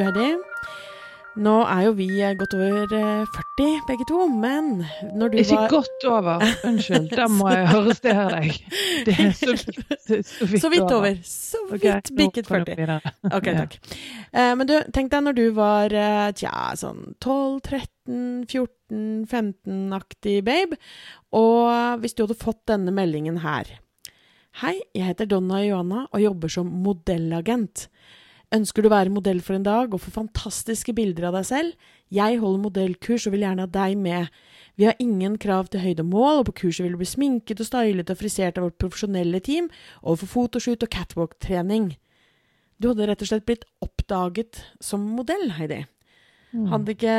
Du Heidi, nå er jo vi eh, godt over eh, 40 begge to, men når du Ikke var godt over. Unnskyld, da må jeg arrestere deg. Det er så så vidt, Så vidt over. Så vidt bikket kan 40. Ok, takk. Eh, men du, tenk deg når du var eh, tja, sånn 12-13-14-15-aktig babe, og hvis du hadde fått denne meldingen her. Hei, jeg heter Donna Johanna og jobber som modellagent. Ønsker du å være modell for en dag og få fantastiske bilder av deg selv? Jeg holder modellkurs og vil gjerne ha deg med. Vi har ingen krav til høyde og mål, og på kurset vil du bli sminket og stylet og frisert av vårt profesjonelle team, få fotoshoot og catwalk-trening. Du hadde rett og slett blitt oppdaget som modell, Heidi. Mm. Hadde, ikke,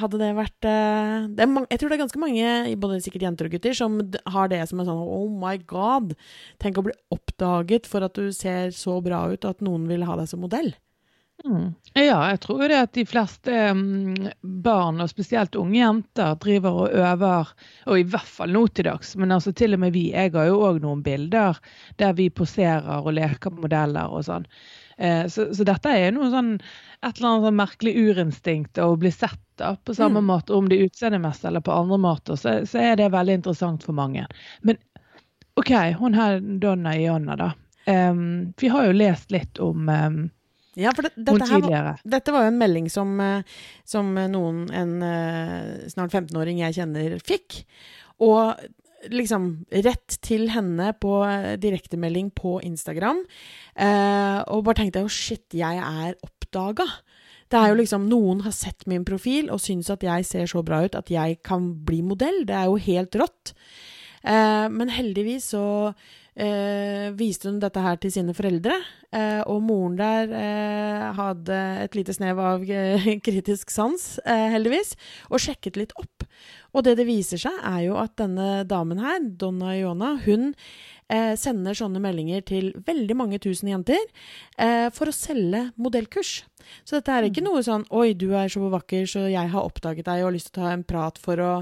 hadde det vært eh, det er mange, Jeg tror det er ganske mange, både sikkert jenter og gutter, som har det som en sånn Oh my god! Tenk å bli oppdaget for at du ser så bra ut at noen vil ha deg som modell. Mm. Ja, jeg tror det at de fleste mm, barn, og spesielt unge jenter, driver og øver, og i hvert fall nå til dags, men altså til og med vi. Jeg har jo òg noen bilder der vi poserer og leker modeller og sånn. Eh, så, så dette er noe sånn et eller annet sånn merkelig urinstinkt å bli sett da, på samme Mm. måte, om det er utseendemessig eller på andre måter, så, så er det veldig interessant for mange. Men OK, hun her Donna Ionna, da. Um, vi har jo lest litt om um, Ja, for det, dette, her dette var jo en melding som, eh, som noen, en eh, snart 15-åring jeg kjenner, fikk. Og liksom rett til henne på eh, direktemelding på Instagram. Eh, og bare tenkte jeg jo shit, jeg er oppdaga. Det er jo liksom Noen har sett min profil og syns at jeg ser så bra ut at jeg kan bli modell. Det er jo helt rått. Eh, men heldigvis så eh, viste hun dette her til sine foreldre, eh, og moren der eh, hadde et lite snev av eh, kritisk sans, eh, heldigvis, og sjekket litt opp. Og det det viser seg, er jo at denne damen her, Donna Iona, hun eh, sender sånne meldinger til veldig mange tusen jenter eh, for å selge modellkurs. Så dette er ikke noe sånn 'oi, du er så vakker, så jeg har oppdaget deg og har lyst til å ta en prat for å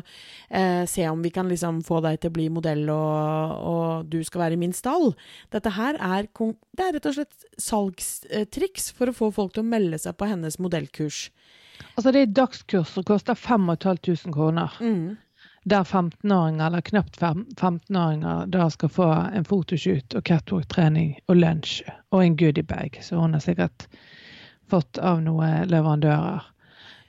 eh, se om vi kan liksom få deg til å bli modell, og, og du skal være i min stall'. Dette her er, det er rett og slett salgstriks for å få folk til å melde seg på hennes modellkurs. Altså det er dagskurs som koster 5500 kroner. Mm. Der 15-åringer, eller knapt 15-åringer, da skal få en fotoshoot og catwalk-trening og lunsj og en goodiebag, så hun har sikkert fått av noen leverandører.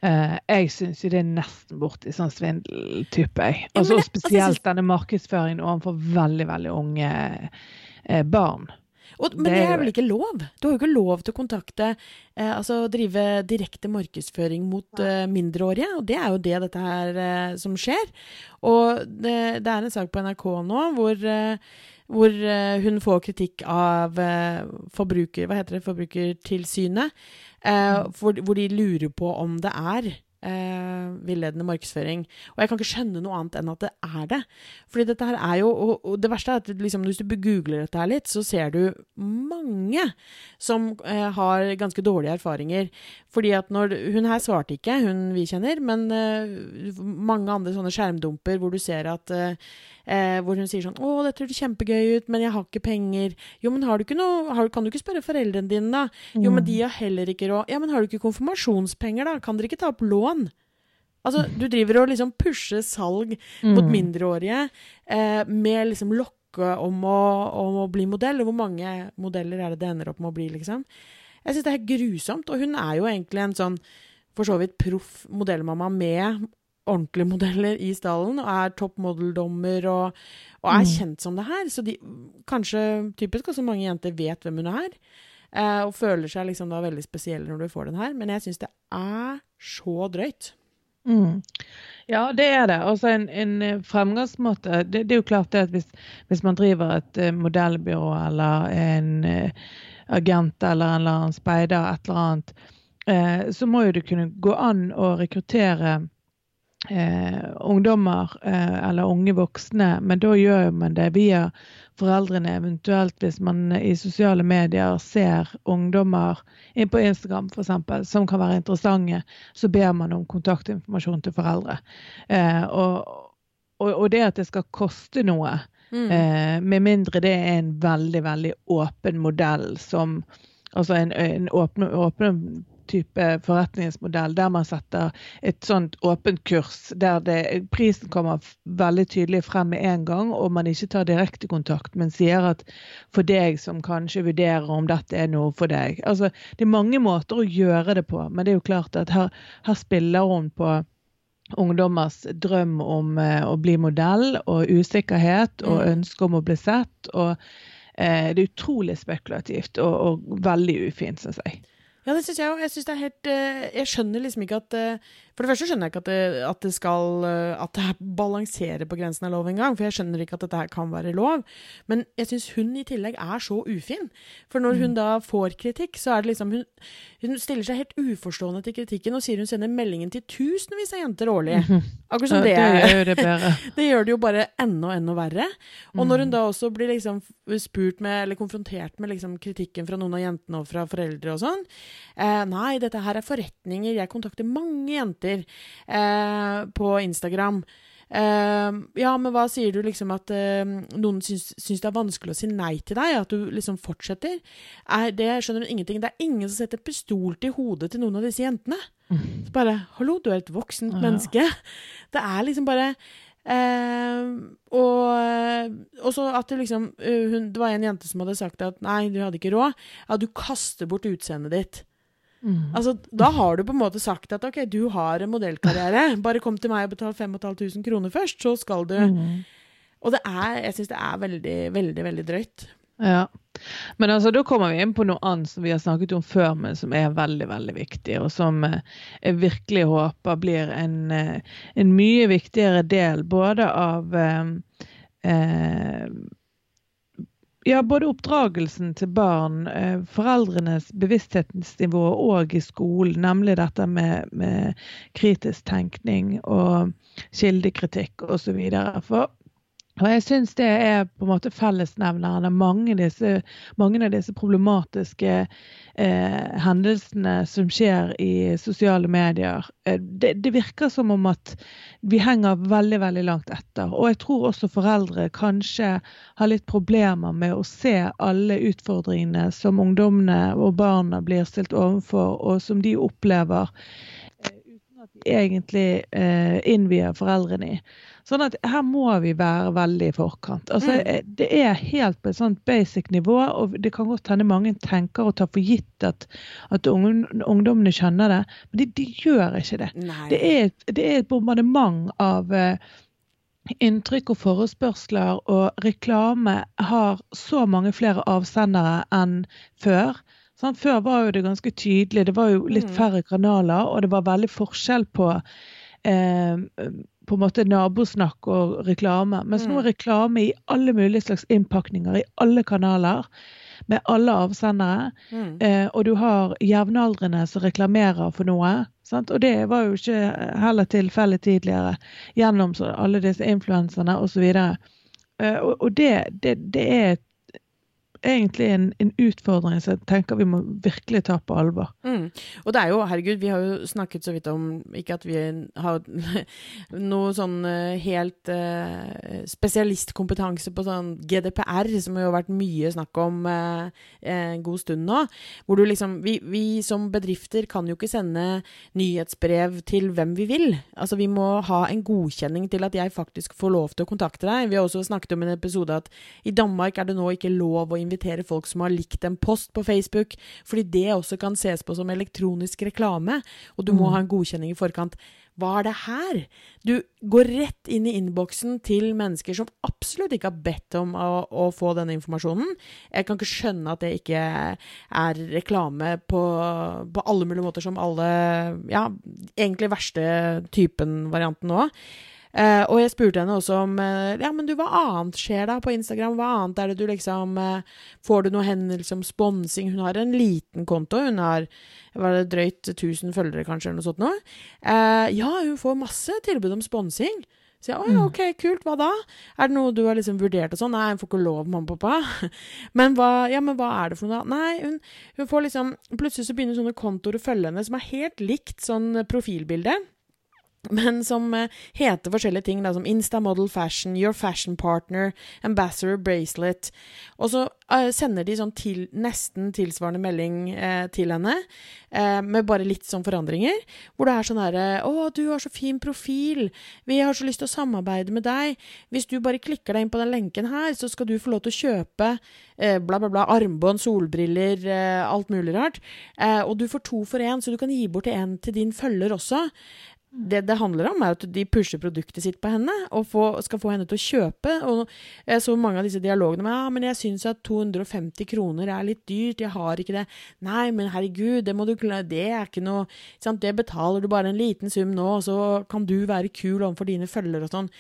Eh, jeg syns jo det er nesten borti sånn svindeltype, jeg. Og Altså, og spesielt denne markedsføringen overfor veldig, veldig unge eh, barn. Og, men Det det er vel ikke lov? Du har jo ikke lov til å kontakte eh, Altså drive direkte markedsføring mot eh, mindreårige, og det er jo det dette her eh, som skjer. Og det, det er en sak på NRK nå hvor, eh, hvor eh, hun får kritikk av eh, forbruker... Hva heter det? Forbrukertilsynet. Eh, hvor, hvor de lurer på om det er eh, villedende markedsføring. Og jeg kan ikke skjønne noe annet enn at det er det. Fordi dette her er jo Og, og det verste er at liksom, hvis du googler dette her litt, så ser du mange som eh, har ganske dårlige erfaringer. Fordi at når Hun her svarte ikke, hun vi kjenner, men eh, mange andre sånne skjermdumper hvor du ser at eh, Hvor hun sier sånn 'Å, dette høres kjempegøy ut, men jeg har ikke penger'. Jo, men har du ikke noe har, Kan du ikke spørre foreldrene dine, da? Jo, men de har heller ikke råd. Ja, men har du ikke konfirmasjonspenger, da? Kan dere ikke ta opp lån? Altså, du driver og liksom pusher salg mot Mm. mindreårige eh, med liksom lokke om å, om å bli modell. Og hvor mange modeller er det det ender opp med å bli, liksom? Jeg syns det er grusomt. Og hun er jo egentlig en sånn for så vidt proff modellmamma med ordentlige modeller i stallen, og er toppmodeldommer og, og er Mm. kjent som det her. Så de, kanskje typisk også mange jenter vet hvem hun er. Eh, og føler seg liksom da veldig spesielle når du får den her. Men jeg syns det er så drøyt. Mm. Ja, det er det. Altså en, en eh, fremgangsmåte det, det er jo klart det at hvis, hvis man driver et uh, modellbyrå eller en uh, agent eller en eller annen speider, et eller annet, uh, så må jo det kunne gå an å rekruttere eh, ungdommer eh, eller unge voksne, men da gjør man det via foreldrene, eventuelt hvis man i sosiale medier ser ungdommer inn på Instagram for eksempel, som kan være interessante, så ber man om kontaktinformasjon til foreldre. Eh, og, og, og det at det skal koste noe, Mm. eh, med mindre det er en veldig, veldig åpen modell som altså en, en åpen, åpne type forretningsmodell der man setter et sånt åpent kurs der det, prisen kommer veldig tydelig frem med en gang, og man ikke tar direktekontakt, men sier at for deg som kanskje vurderer om dette er noe for deg. Altså, det er mange måter å gjøre det på, men det er jo klart at her, her spiller hun på ungdommers drøm om eh, å bli modell, og usikkerhet og Mm. ønske om å bli sett. og eh, Det er utrolig spekulativt og, og veldig ufint, syns jeg. Ja, det syns jeg òg. Jeg eh, Jeg skjønner liksom ikke at eh, For det første skjønner jeg ikke at det, at det skal eh, At det balanserer på grensen av lov engang. For jeg skjønner ikke at dette her kan være lov. Men jeg syns hun i tillegg er så ufin. For når hun da får kritikk, så er det liksom Hun, hun stiller seg helt uforstående til kritikken og sier hun sender meldingen til tusenvis av jenter årlig. Akkurat som Ja, det, det gjør det det gjør det jo bare enda enda verre. Og når hun da også blir liksom spurt med, eller konfrontert med liksom kritikken fra noen av jentene og fra foreldre og sånn eh, Nei, dette her er forretninger. Jeg kontakter mange jenter eh, på Instagram. Eh, ja, men hva sier du liksom at eh, noen syns, syns det er vanskelig å si nei til deg? At du liksom fortsetter? Er, det skjønner hun ingenting. Det er ingen som setter pistol til hodet til noen av disse jentene. Så bare Hallo, du er et voksent Ja. menneske. Det er liksom bare Uh, og, og så at det liksom uh, hun, Det var en jente som hadde sagt at nei, du hadde ikke råd. Ja, du kaster bort utseendet ditt. Mm. Altså, Da har du på en måte sagt at ok, du har en modellkarriere. Bare kom til meg og betal 5500 kroner først, så skal du Mm. Og det er, jeg syns det er veldig, veldig, veldig drøyt. Ja. Men altså, da kommer vi inn på noe annet som vi har snakket om før, men som er veldig veldig viktig, og som eh, jeg virkelig håper blir en, eh, en mye viktigere del både av eh, eh, ja, både oppdragelsen til barn, eh, foreldrenes bevissthetsnivå og i skolen, nemlig dette med, med kritisk tenkning og kildekritikk osv. For og jeg syns det er på en måte fellesnevneren av mange, mange av disse problematiske eh, hendelsene som skjer i sosiale medier. Eh, det, det virker som om at vi henger veldig veldig langt etter. Og jeg tror også foreldre kanskje har litt problemer med å se alle utfordringene som ungdommene og barna blir stilt overfor, og som de opplever eh, uten at de egentlig eh, innvier foreldrene i. Sånn at her må vi være veldig i forkant. Altså, Mm. eh, Det er helt på et sånt basic nivå, og det kan godt hende mange tenker og tar for gitt at, at ungdom, ungdommene skjønner det, men de, de gjør ikke det. Det er, et- det er et bombardement av eh, inntrykk og forespørsler, og reklame har så mange flere avsendere enn før. Sant? Før var jo det ganske tydelig, det var jo litt Mm. færre kanaler, og det var veldig forskjell på eh, på en måte nabosnakk og reklame. Mens nå Mm. er reklame i alle mulige slags innpakninger, i alle kanaler, med alle avsendere. Mm. Eh, og du har jevnaldrende som reklamerer for noe. Sant? Og det var jo ikke heller tilfellet tidligere, gjennom så, alle disse influenserne osv. Eh, og og det, det, det er et, egentlig en, en utfordring som jeg tenker vi må virkelig ta på alvor. Mm. Og det er jo, herregud, vi har jo snakket så vidt om Ikke at vi har noe sånn eh, helt eh, spesialistkompetanse på sånn GDPR, som jo har vært mye snakk om eh, en god stund nå. Hvor du liksom vi, vi som bedrifter kan jo ikke sende nyhetsbrev til hvem vi vil. Altså Vi må ha en godkjenning til at jeg faktisk får lov til å kontakte deg. Vi har også snakket om en episode at i Danmark er det nå ikke lov å invitere folk som har likt en post på Facebook, fordi det også kan ses på som elektronisk reklame, og du må Mm. ha en godkjenning i forkant. Hva er det her? Du går rett inn i innboksen til mennesker som absolutt ikke har bedt om å, å få denne informasjonen. Jeg kan ikke skjønne at det ikke er reklame på, på alle mulige måter, som alle Ja, egentlig verste typen varianten nå. Eh, og jeg spurte henne også om eh, Ja, men du, hva annet skjer da på Instagram? Hva annet er det du liksom eh, Får du noe henvendelse om sponsing? Hun har en liten konto. Hun har var det drøyt 1000 følgere, kanskje, eller noe sånt noe. Eh, ja, hun får masse tilbud om sponsing. Så jeg, å ja, ok, kult, hva da? Er det noe du har liksom vurdert og sånn? Nei, hun får ikke lov, mamma og pappa. Men hva, ja, men hva er det for noe da? Nei, hun, hun får liksom Plutselig så begynner sånne kontoer å følge henne som er helt likt sånn profilbilde. Men som eh, heter forskjellige ting, da, som Instamodel Fashion, Your Fashion Partner, Ambassador Bracelet. Og så uh, sender de sånn til, nesten tilsvarende melding eh, til henne, eh, med bare litt sånn forandringer, hvor det er sånn herre Å, du har så fin profil. Vi har så lyst til å samarbeide med deg. Hvis du bare klikker deg inn på den lenken her, så skal du få lov til å kjøpe bla, bla, bla, armbånd, solbriller, alt mulig rart. og du får to for én, så du kan gi bort en til din følger også det det handler om, er at de pusher produktet sitt på henne og få, skal få henne til å kjøpe. Og jeg så mange av disse dialogene med ja, men jeg syns at 250 kroner er litt dyrt, jeg har ikke det. Nei, men herregud, det må du Det er ikke noe sant? Det betaler du bare en liten sum nå, og så kan du være kul overfor dine følgere og sånn.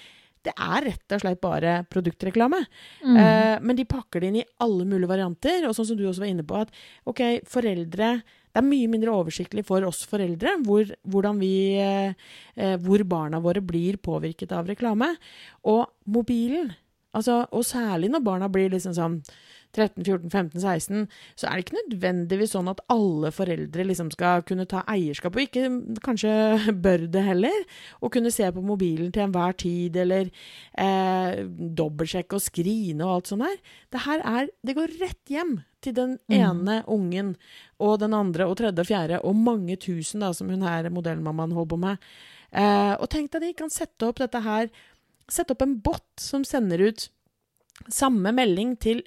Det er rett og slett bare produktreklame. Mm. Eh, men de pakker det inn i alle mulige varianter. Og sånn som du også var inne på, at OK, foreldre det er mye mindre oversiktlig for oss foreldre hvor, vi, eh, hvor barna våre blir påvirket av reklame. Og mobilen, altså, og særlig når barna blir liksom sånn 13, 14, 15, 16, så er det ikke nødvendigvis sånn at alle foreldre liksom skal kunne ta eierskap, og ikke kanskje bør det heller, å kunne se på mobilen til enhver tid, eller eh, dobbeltsjekke og skrine og alt sånt der. Det her er Det går rett hjem til den mm. ene mm. ungen og den andre og tredje og fjerde, og mange tusen, da, som hun her modellmammaen holder på med. Eh, og tenk deg de kan sette opp dette her Sette opp en bot som sender ut samme melding til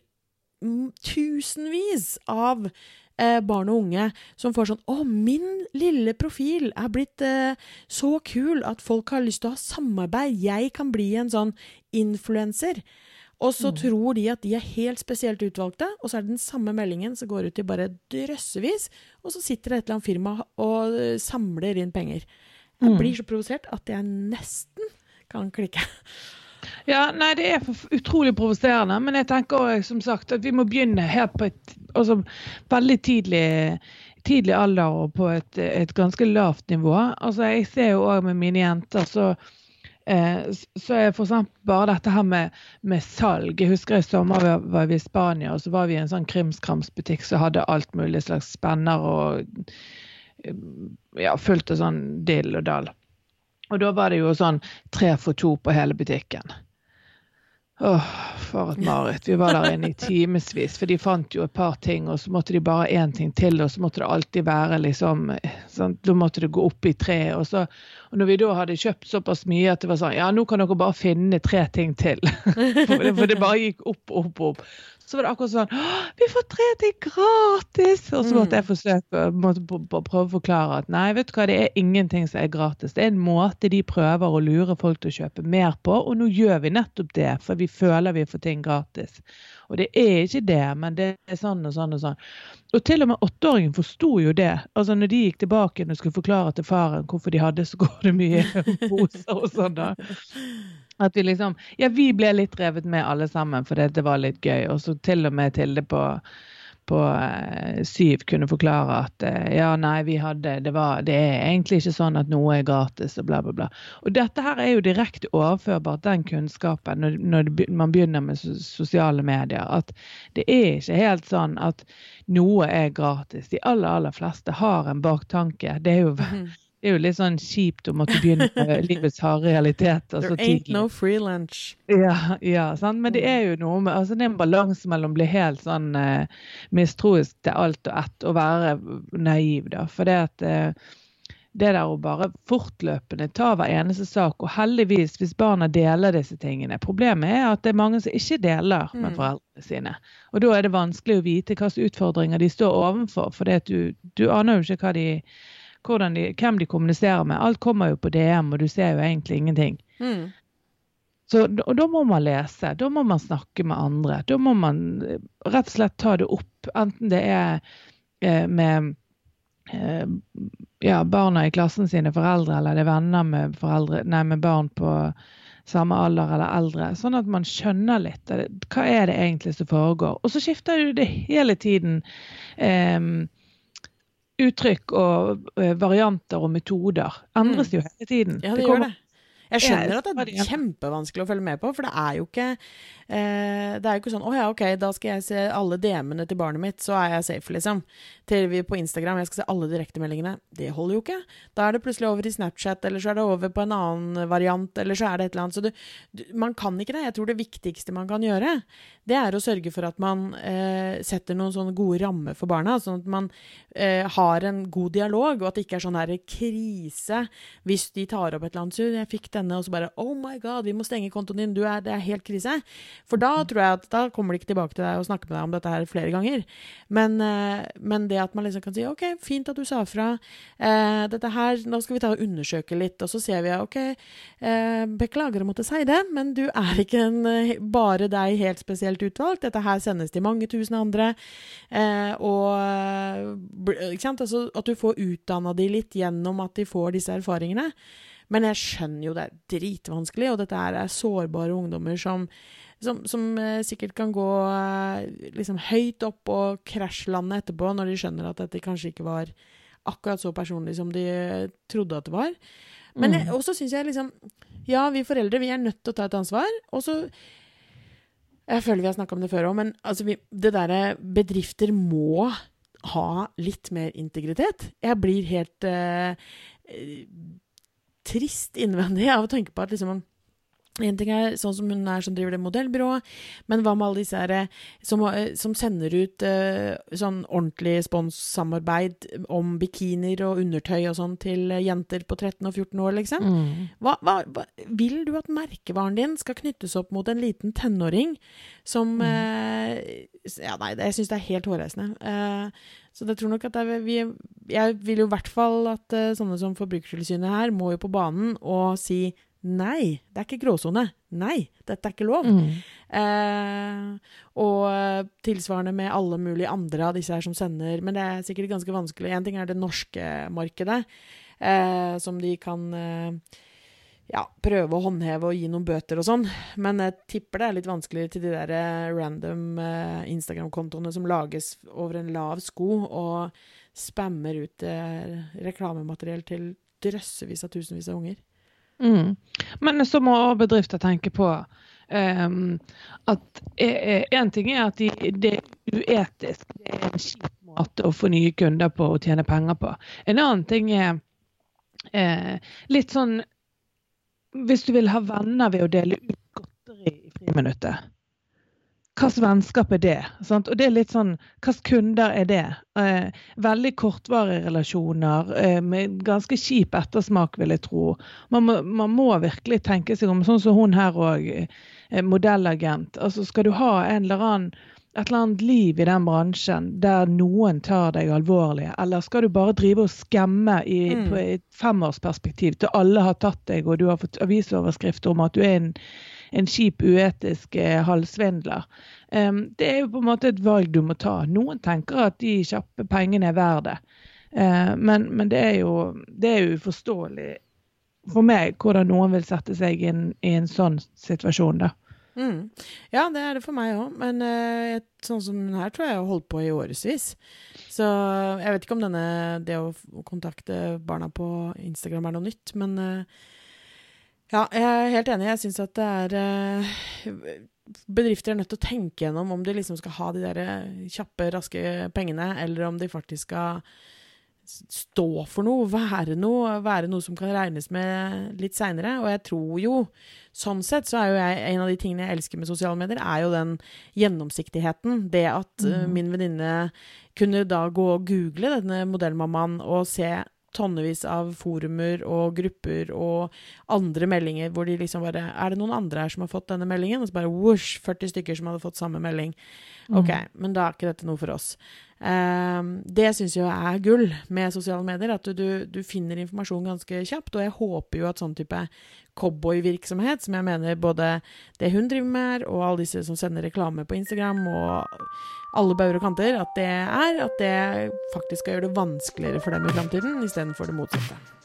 tusenvis av eh, barn og unge som får sånn 'Å, min lille profil er blitt eh, så kul at folk har lyst til å ha samarbeid. Jeg kan bli en sånn influenser.' Og så mm. tror de at de er helt spesielt utvalgte, og så er det den samme meldingen som går ut til bare drøssevis, og så sitter det et eller annet firma og uh, samler inn penger. Jeg mm. blir så provosert at jeg nesten kan klikke. Ja, nei, det er utrolig provoserende. Men jeg tenker også, som sagt at vi må begynne helt på et altså, veldig tidlig, tidlig alder og på et, et, ganske lavt nivå. Altså, jeg ser jo òg med mine jenter, så eh, så er f.eks. bare dette her med, med, salg. Jeg husker i sommer var, vi i Spania, og så var vi i en sånn krimskramsbutikk som hadde alt mulig slags spenner og ja, fullt av sånn dill og dall. Og da var det jo sånn tre for to på hele butikken. Åh, for et mareritt. Vi var der inne i timevis, for de fant jo et par ting, og så måtte de bare én ting til, og så måtte det alltid være liksom sånn, Da måtte det gå opp i tre. Og, så, og når vi da hadde kjøpt såpass mye at det var sånn Ja, nå kan dere bare finne tre ting til. for, for det bare gikk opp, opp, opp så var det akkurat sånn Vi får tre ting gratis! Og så måtte jeg mm. forsøke måtte prøve å forklare at nei, vet du hva, det er ingenting som er gratis. Det er en måte de prøver å lure folk til å kjøpe mer på, og nå gjør vi nettopp det, for vi føler vi får ting gratis. Og det er ikke det, men det er sånn og sånn og sånn. Og til og med åtteåringen forsto jo det. Altså når de gikk tilbake og skulle forklare til faren hvorfor de hadde så går det mye poser og sånn, da. At vi liksom Ja, vi ble litt revet med alle sammen fordi det var litt gøy. Og så til og med Tilde på, på eh, syv kunne forklare at eh, ja, nei, vi hadde det, var, det er egentlig ikke sånn at noe er gratis og bla, bla, bla. Og dette her er jo direkte overførbart, den kunnskapen, når, når man begynner med sosiale medier. At det er ikke helt sånn at noe er gratis. De aller, aller fleste har en baktanke. Det er jo mhm. Det er jo litt sånn kjipt å måtte begynne med livets harde realiteter så tidlig. There ain't no free lunch. Ja, ja men det er jo noe med altså Det er en balanse mellom å bli helt sånn uh, mistroisk til alt og ett og være naiv, da. For det at uh, det der å bare fortløpende ta hver eneste sak, og heldigvis, hvis barna deler disse tingene Problemet er at det er mange som ikke deler med mm. foreldrene sine. Og da er det vanskelig å vite hvilke utfordringer de står overfor, for du, du aner jo ikke hva de de, hvem de kommuniserer med. Alt kommer jo på DM, og du ser jo egentlig ingenting. Mm. Så, og da må man lese, da må man snakke med andre. Da må man eh, rett og slett ta det opp, enten det er eh, med eh, ja, barna i klassen sine foreldre, eller det er venner med, foreldre, nei, med barn på samme alder eller eldre. Sånn at man skjønner litt. Hva er det egentlig som foregår? Og så skifter du det hele tiden. Eh, uttrykk og uh, varianter og metoder endres mm. jo hele tiden. Ja, det, det det. Jeg skjønner at det er kjempevanskelig å følge med på, for det er jo ikke eh, Det er jo ikke sånn Å ja, ok, da skal jeg se alle DM-ene til barnet mitt, så er jeg safe, liksom. Til vi på Instagram, jeg skal se alle direktemeldingene. Det holder jo ikke. Da er det plutselig over i Snapchat, eller så er det over på en annen variant, eller så er det et eller annet. Så du, du, man kan ikke det. Jeg tror det viktigste man kan gjøre, det er å sørge for at man eh, setter noen sånne gode rammer for barna, sånn at man eh, har en god dialog, og at det ikke er sånn her krise hvis de tar opp et eller annet. Så jeg fikk denne, og så bare Oh my God, vi må stenge kontoen din. Du er, det er helt krise. For da tror jeg at da kommer de ikke tilbake til deg og snakker med deg om dette her flere ganger. Men, eh, men det at man liksom kan si OK, fint at du sa fra. Eh, dette her, Nå skal vi ta og undersøke litt, og så ser vi OK, eh, beklager å måtte si det, men du er ikke en, eh, bare deg helt spesielt utvalgt. Dette her sendes til mange tusen andre. Eh, og ikke sant? Altså, at du får utdanna de litt gjennom at de får disse erfaringene. Men jeg skjønner jo det er dritvanskelig, og dette er sårbare ungdommer som som, som eh, sikkert kan gå eh, liksom høyt opp og krasjlande etterpå, når de skjønner at dette kanskje ikke var akkurat så personlig som de trodde at det var. Men mm. også syns jeg liksom Ja, vi foreldre vi er nødt til å ta et ansvar. Og så Jeg føler vi har snakka om det før òg, men altså vi, det derre Bedrifter må ha litt mer integritet. Jeg blir helt eh, trist innvendig av å tenke på at liksom en ting er sånn som hun er som driver det modellbyrået, men hva med alle disse her eh, som, eh, som sender ut uh, sånn ordentlig sponssamarbeid om bikinier og undertøy og sånn til jenter på 13 og 14 år, liksom? Mm. Hva, hva, hva, vil du at merkevaren din skal knyttes opp mot en liten tenåring som mm. uh, Ja, nei, det, jeg syns det er helt hårreisende. Uh, så det tror nok at er, vi, Jeg vil jo i hvert fall at sånne som Forbrukertilsynet her må jo på banen og si Nei, det er ikke gråsone. Nei, dette er ikke lov. Mm. Eh, og tilsvarende med alle mulige andre av disse her som sender. Men det er sikkert ganske vanskelig. Én ting er det norske markedet, eh, som de kan eh, ja, prøve å håndheve og gi noen bøter og sånn. Men jeg tipper det er litt vanskeligere til de der eh, random eh, Instagram-kontoene som lages over en lav sko og spammer ut eh, reklamemateriell til drøssevis av tusenvis av unger. Mm. Men så må bedrifter tenke på um, at én eh, ting er at de, det er uetisk. Det er en kjip måte å få nye kunder på og tjene penger på. En annen ting er eh, litt sånn Hvis du vil ha venner ved å dele ut godteri i friminuttet hvilket vennskap er det? Sant? Og det er litt sånn, Hvilke kunder er det? Eh, veldig kortvarige relasjoner eh, med ganske kjip ettersmak, vil jeg tro. Man må, man må, virkelig tenke seg om, sånn som hun her òg, eh, modellagent. Altså, skal du ha en eller annen et eller annet liv i den bransjen der noen tar deg alvorlig, eller skal du bare drive og skemme i, mm. på et femårsperspektiv til alle har tatt deg, og du har fått avisoverskrifter om at du er en en kjip, uetisk eh, halvsvindler. Det er jo på en måte et valg du må ta. Noen tenker at de kjappe pengene er verdt det. Uh, men, men det, er jo, det er jo uforståelig for meg hvordan noen vil sette seg inn i en sånn situasjon. da. Mm. Ja, det er det for meg òg. Men uh, sånn som den her tror jeg har holdt på i årevis. Så jeg vet ikke om denne, det å kontakte barna på Instagram er noe nytt. Men uh, ja, jeg er helt enig. Jeg syns at det er uh, Bedrifter er nødt til å tenke gjennom om de liksom skal ha de der eh, kjappe, raske pengene, eller om de faktisk skal stå for noe, være noe, være noe som kan regnes med litt seinere. Og jeg tror jo Sånn sett så er jo jeg En av de tingene jeg elsker med sosiale medier, er jo den gjennomsiktigheten. Det at mm. uh, min venninne kunne da gå og google denne modellmammaen og se tonnevis av forumer og grupper og andre meldinger hvor de liksom bare Er det noen andre her som har fått denne meldingen? Og så bare whoosh, 40 stykker som hadde fått samme melding. OK, mm. men da er ikke dette noe for oss. Um, det syns jeg er gull med sosiale medier, at du, du, du, finner informasjon ganske kjapt. Og jeg håper jo at sånn type cowboyvirksomhet, som jeg mener både det hun driver med, og alle disse som sender reklame på Instagram, og alle bauger og kanter, at det er at det faktisk skal gjøre det vanskeligere for dem i framtiden, istedenfor det motsatte.